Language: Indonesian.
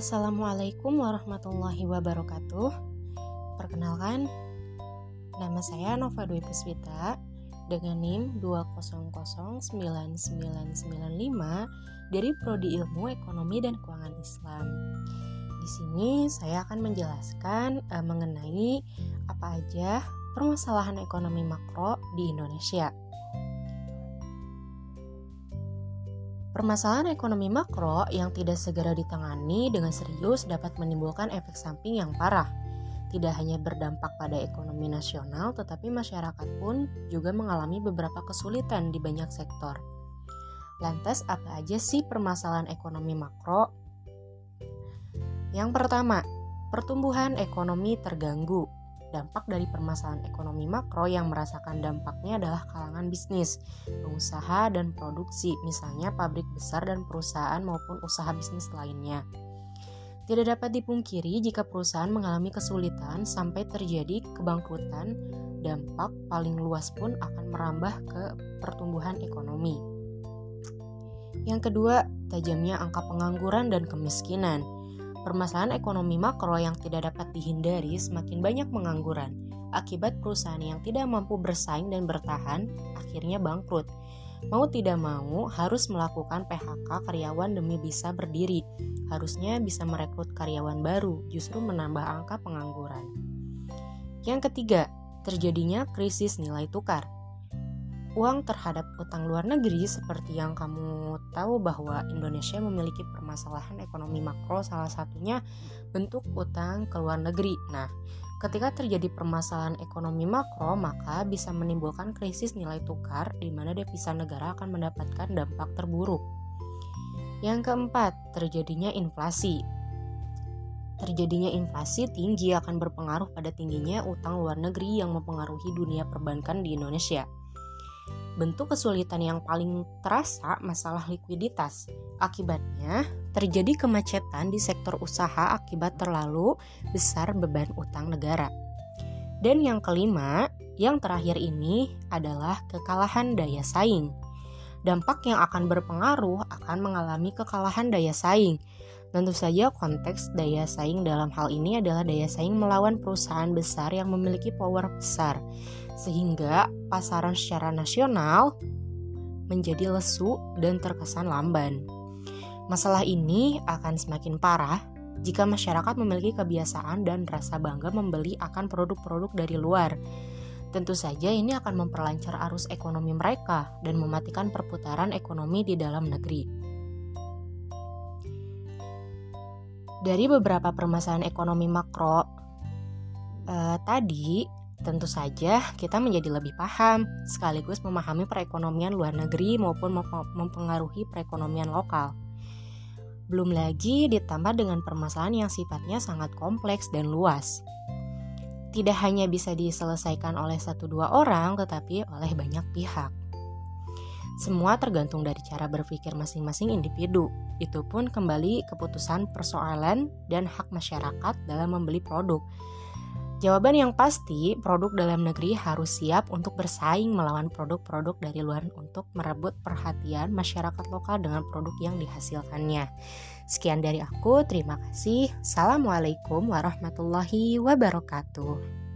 Assalamualaikum warahmatullahi wabarakatuh. Perkenalkan, nama saya Nova Dwi Puswita dengan NIM 2009995 dari Prodi Ilmu Ekonomi dan Keuangan Islam. Di sini saya akan menjelaskan uh, mengenai apa aja permasalahan ekonomi makro di Indonesia. Permasalahan ekonomi makro yang tidak segera ditangani dengan serius dapat menimbulkan efek samping yang parah. Tidak hanya berdampak pada ekonomi nasional, tetapi masyarakat pun juga mengalami beberapa kesulitan di banyak sektor. Lantas, apa aja sih permasalahan ekonomi makro? Yang pertama, pertumbuhan ekonomi terganggu. Dampak dari permasalahan ekonomi makro yang merasakan dampaknya adalah kalangan bisnis, pengusaha, dan produksi, misalnya pabrik besar dan perusahaan maupun usaha bisnis lainnya. Tidak dapat dipungkiri jika perusahaan mengalami kesulitan sampai terjadi kebangkrutan, dampak paling luas pun akan merambah ke pertumbuhan ekonomi. Yang kedua, tajamnya angka pengangguran dan kemiskinan. Permasalahan ekonomi makro yang tidak dapat dihindari semakin banyak pengangguran. Akibat perusahaan yang tidak mampu bersaing dan bertahan akhirnya bangkrut Mau tidak mau harus melakukan PHK karyawan demi bisa berdiri. Harusnya bisa merekrut karyawan baru, justru menambah angka pengangguran. Yang ketiga, terjadinya krisis nilai tukar. Uang terhadap utang luar negeri seperti yang kamu tahu bahwa Indonesia memiliki permasalahan ekonomi makro salah satunya bentuk utang ke luar negeri. Nah, Ketika terjadi permasalahan ekonomi makro, maka bisa menimbulkan krisis nilai tukar di mana devisa negara akan mendapatkan dampak terburuk. Yang keempat, terjadinya inflasi. Terjadinya inflasi tinggi akan berpengaruh pada tingginya utang luar negeri yang mempengaruhi dunia perbankan di Indonesia. Bentuk kesulitan yang paling terasa masalah likuiditas. Akibatnya, terjadi kemacetan di sektor usaha akibat terlalu besar beban utang negara. Dan yang kelima, yang terakhir ini adalah kekalahan daya saing. Dampak yang akan berpengaruh akan mengalami kekalahan daya saing. Tentu saja konteks daya saing dalam hal ini adalah daya saing melawan perusahaan besar yang memiliki power besar. Sehingga pasaran secara nasional menjadi lesu dan terkesan lamban. Masalah ini akan semakin parah jika masyarakat memiliki kebiasaan dan rasa bangga membeli akan produk-produk dari luar. Tentu saja ini akan memperlancar arus ekonomi mereka dan mematikan perputaran ekonomi di dalam negeri. Dari beberapa permasalahan ekonomi makro eh, tadi, tentu saja kita menjadi lebih paham sekaligus memahami perekonomian luar negeri maupun mempengaruhi perekonomian lokal. Belum lagi ditambah dengan permasalahan yang sifatnya sangat kompleks dan luas. Tidak hanya bisa diselesaikan oleh satu dua orang, tetapi oleh banyak pihak. Semua tergantung dari cara berpikir masing-masing individu. Itu pun kembali keputusan persoalan dan hak masyarakat dalam membeli produk Jawaban yang pasti, produk dalam negeri harus siap untuk bersaing melawan produk-produk dari luar untuk merebut perhatian masyarakat lokal dengan produk yang dihasilkannya. Sekian dari aku, terima kasih. Assalamualaikum warahmatullahi wabarakatuh.